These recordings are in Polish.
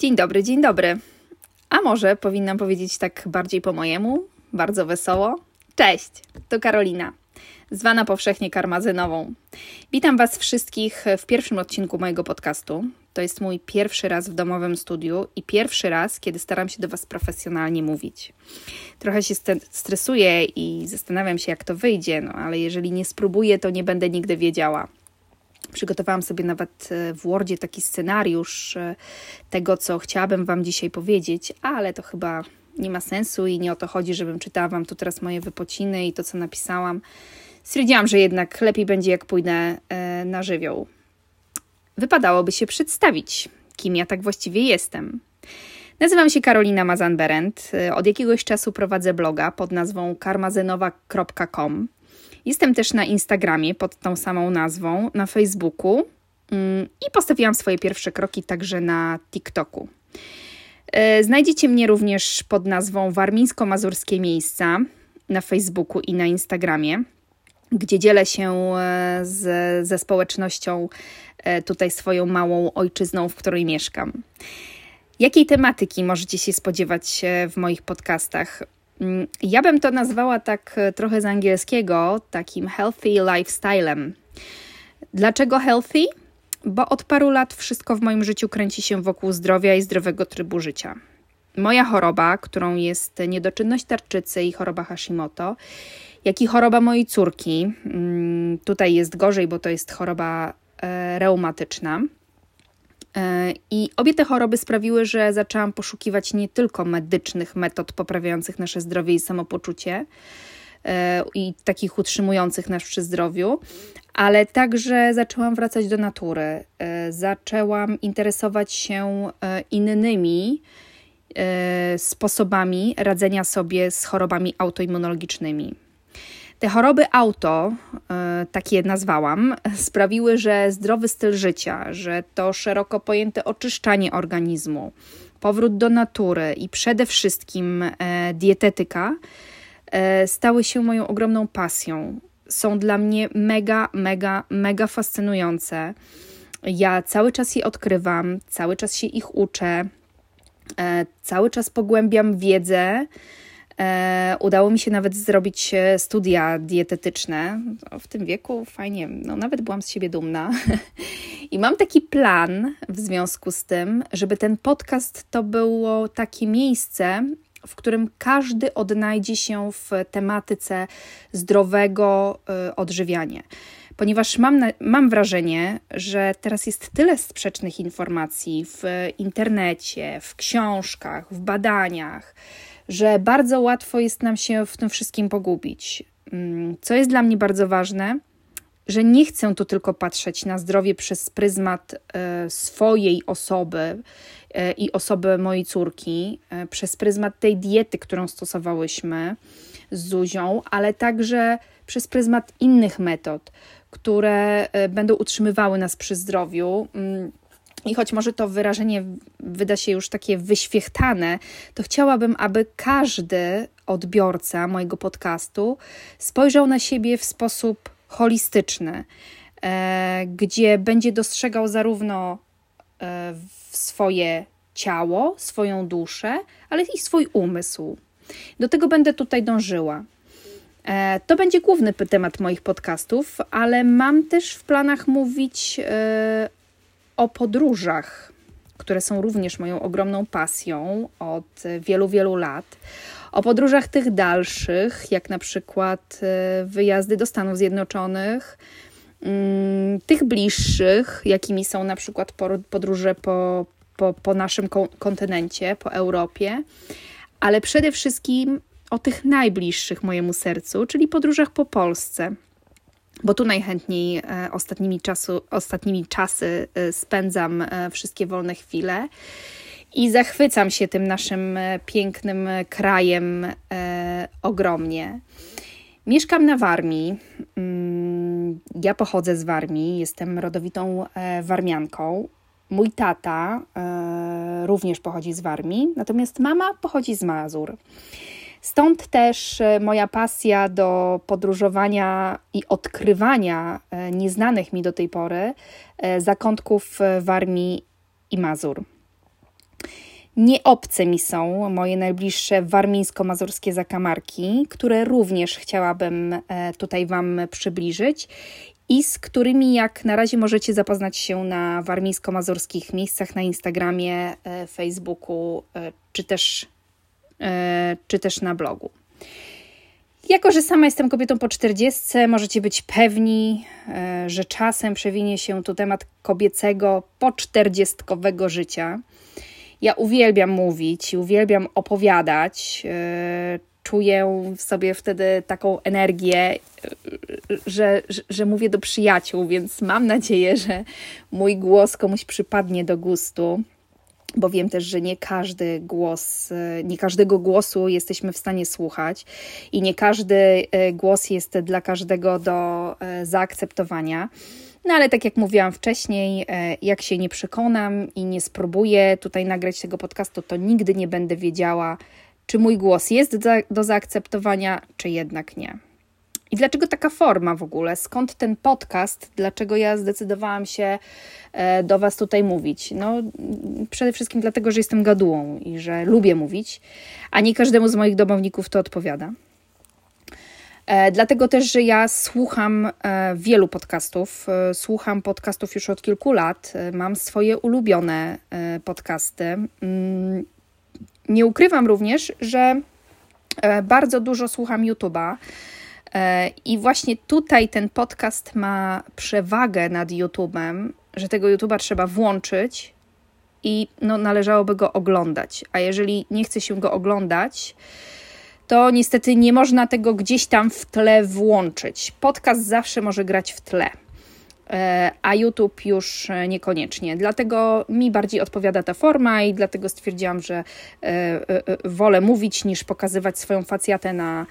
Dzień dobry, dzień dobry. A może powinnam powiedzieć tak bardziej po mojemu, bardzo wesoło? Cześć, to Karolina, zwana powszechnie karmazynową. Witam Was wszystkich w pierwszym odcinku mojego podcastu. To jest mój pierwszy raz w domowym studiu i pierwszy raz, kiedy staram się do Was profesjonalnie mówić. Trochę się stresuję i zastanawiam się, jak to wyjdzie, no ale jeżeli nie spróbuję, to nie będę nigdy wiedziała. Przygotowałam sobie nawet e, w Wordzie taki scenariusz e, tego, co chciałabym Wam dzisiaj powiedzieć, ale to chyba nie ma sensu i nie o to chodzi, żebym czytała Wam tu teraz moje wypociny i to, co napisałam. Stwierdziłam, że jednak lepiej będzie, jak pójdę e, na żywioł. Wypadałoby się przedstawić, kim ja tak właściwie jestem. Nazywam się Karolina Mazanberend. Od jakiegoś czasu prowadzę bloga pod nazwą karmazynowa.com. Jestem też na Instagramie pod tą samą nazwą, na Facebooku mm, i postawiłam swoje pierwsze kroki także na TikToku. E, znajdziecie mnie również pod nazwą Warmińsko-Mazurskie Miejsca na Facebooku i na Instagramie, gdzie dzielę się e, z, ze społecznością e, tutaj swoją małą ojczyzną, w której mieszkam. Jakiej tematyki możecie się spodziewać w moich podcastach? Mm, ja bym to nazwała tak e, trochę z angielskiego takim healthy lifestylem. Dlaczego healthy? Bo od paru lat wszystko w moim życiu kręci się wokół zdrowia i zdrowego trybu życia. Moja choroba, którą jest niedoczynność tarczycy i choroba Hashimoto, jak i choroba mojej córki, mm, tutaj jest gorzej, bo to jest choroba e, reumatyczna I obie te choroby sprawiły, że zaczęłam poszukiwać nie tylko medycznych metod poprawiających nasze zdrowie i samopoczucie e, i takich utrzymujących nas przy zdrowiu, ale także zaczęłam wracać do natury. E, zaczęłam interesować się innymi sposobami radzenia sobie z chorobami autoimmunologicznymi. Te choroby auto, e, takie je nazwałam, sprawiły, że zdrowy styl życia, że to szeroko pojęte oczyszczanie organizmu, powrót do natury i przede wszystkim e, dietetyka e, stały się moją ogromną pasją. Są dla mnie mega, mega, mega fascynujące. Ja cały czas je odkrywam, cały czas się ich uczę, cały czas pogłębiam wiedzę udało mi się nawet zrobić e, studia dietetyczne. W tym wieku fajnie, no nawet byłam z siebie dumna. I mam taki plan w związku z tym, żeby ten podcast to było takie miejsce, w którym każdy odnajdzie się w tematyce zdrowego e, odżywiania. Ponieważ mam, mam wrażenie, że teraz jest tyle sprzecznych informacji w internecie, w książkach, w badaniach, że bardzo łatwo jest nam się w tym wszystkim pogubić. Mm, co jest dla mnie bardzo ważne, że nie chcę tu tylko patrzeć na zdrowie przez pryzmat e, swojej osoby e, i osoby mojej córki, e, przez pryzmat tej diety, którą stosowałyśmy z Zuzią, ale także przez pryzmat innych metod, które będą utrzymywały nas przy zdrowiu. I choć może to wyrażenie wyda się już takie wyświechtane, to chciałabym, aby każdy odbiorca mojego podcastu spojrzał na siebie w sposób holistyczny, e, gdzie będzie dostrzegał zarówno e, swoje ciało, swoją duszę, ale i swój umysł. Do tego będę tutaj dążyła. E, to będzie główny temat moich podcastów, ale mam też w planach mówić o podróżach, które są również moją ogromną pasją od wielu, wielu lat. O podróżach tych dalszych, jak na przykład e, wyjazdy do Stanów Zjednoczonych, mm, tych bliższych, jakimi są na przykład podróże po, po, po naszym kontynencie, po Europie, ale przede wszystkim o tych najbliższych mojemu sercu, czyli podróżach po Polsce bo tu najchętniej e, ostatnimi, czasu, ostatnimi czasy e, spędzam e, wszystkie wolne chwile i zachwycam się tym naszym pięknym krajem ogromnie. Mieszkam na Warmii. Mm, ja pochodzę z Warmii, jestem rodowitą warmianką. Mój tata również pochodzi z Warmii, natomiast mama pochodzi z Mazur. Stąd też e, moja pasja do podróżowania i odkrywania e, nieznanych mi do tej pory e, zakątków Warmii i Mazur. Nie obce mi są moje najbliższe warmińsko-mazurskie zakamarki, które również chciałabym tutaj Wam przybliżyć i z którymi jak na razie możecie zapoznać się na warmińsko-mazurskich miejscach na Instagramie, Facebooku czy też, czy też na blogu. Jako, że sama jestem kobietą po 40, możecie być pewni, że czasem przewinie się tu temat kobiecego po czterdziestkowego życia. Ja uwielbiam mówić, uwielbiam opowiadać. E, czuję w sobie wtedy taką energię, e, że, że, że mówię do przyjaciół, więc mam nadzieję, że mój głos komuś przypadnie do gustu bo wiem też, że nie każdy głos, e, nie każdego głosu jesteśmy w stanie słuchać i nie każdy głos jest dla każdego do zaakceptowania. No ale tak jak mówiłam wcześniej, e, jak się nie przekonam i nie spróbuję tutaj nagrać tego podcastu, to nigdy nie będę wiedziała, czy mój głos jest do zaakceptowania, czy jednak nie. I dlaczego taka forma w ogóle? Skąd ten podcast? Dlaczego ja zdecydowałam się e, do Was tutaj mówić? No, przede wszystkim dlatego, że jestem gadułą i że lubię mówić, a nie każdemu z moich domowników to odpowiada. E, dlatego też, że ja słucham e, wielu podcastów. Słucham podcastów już od kilku lat. Mam swoje ulubione podcasty. Mm, nie ukrywam również, że bardzo dużo słucham YouTube'a. I właśnie tutaj ten podcast ma przewagę nad YouTube'em, że tego YouTube'a trzeba włączyć i no, należałoby go oglądać. A jeżeli nie chce się go oglądać, to niestety nie można tego gdzieś tam w tle włączyć. Podcast zawsze może grać w tle, e, a YouTube już niekoniecznie. Dlatego mi bardziej odpowiada ta forma i dlatego stwierdziłam, że e, e, wolę mówić niż pokazywać swoją facjatę na,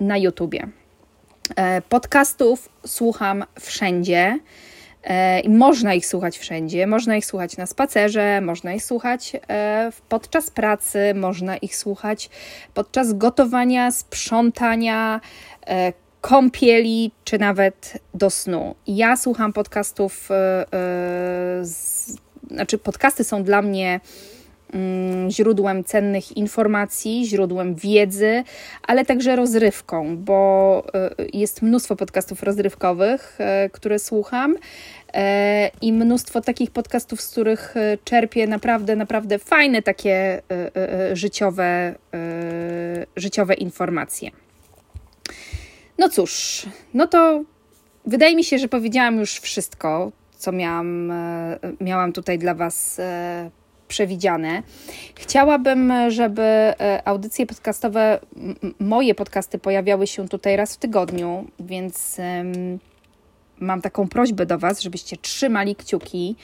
na YouTubie. Podcastów słucham wszędzie. E, można ich słuchać wszędzie, można ich słuchać na spacerze, można ich słuchać e, podczas pracy, można ich słuchać podczas gotowania, sprzątania, e, kąpieli, czy nawet do snu. Ja słucham podcastów, znaczy podcasty są dla mnie źródłem cennych informacji, źródłem wiedzy, ale także rozrywką, bo y, jest mnóstwo podcastów rozrywkowych, y, które słucham y, i mnóstwo takich podcastów, z których czerpię naprawdę, naprawdę fajne takie życiowe, życiowe informacje. No cóż, no to wydaje mi się, że powiedziałam już wszystko, co miałam, miałam tutaj dla Was przewidziane. Chciałabym, żeby e, audycje podcastowe, moje podcasty pojawiały się tutaj raz w tygodniu, więc mam taką prośbę do Was, żebyście trzymali kciuki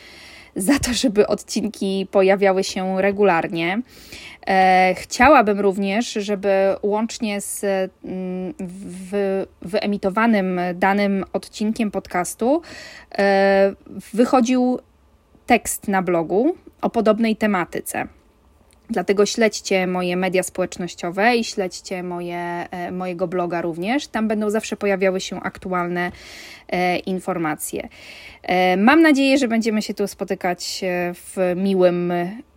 za to, żeby odcinki pojawiały się regularnie. E, chciałabym również, żeby łącznie z wyemitowanym danym odcinkiem podcastu e, wychodził tekst na blogu o podobnej tematyce. Dlatego śledźcie moje media społecznościowe i śledźcie moje, e, mojego bloga również. Tam będą zawsze pojawiały się aktualne e, informacje. E, mam nadzieję, że będziemy się tu spotykać e, w miłym,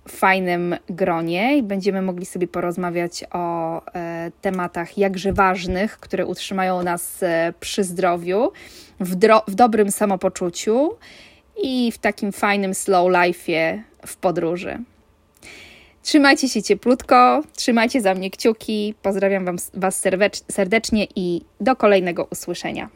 fajnym gronie i będziemy mogli sobie porozmawiać o e, tematach jakże ważnych, które utrzymają nas e, przy zdrowiu, w, w dobrym samopoczuciu i w takim fajnym slow life'ie w podróży. Trzymajcie się cieplutko, trzymajcie za mnie kciuki. Pozdrawiam wam, Was serdecznie i do kolejnego usłyszenia.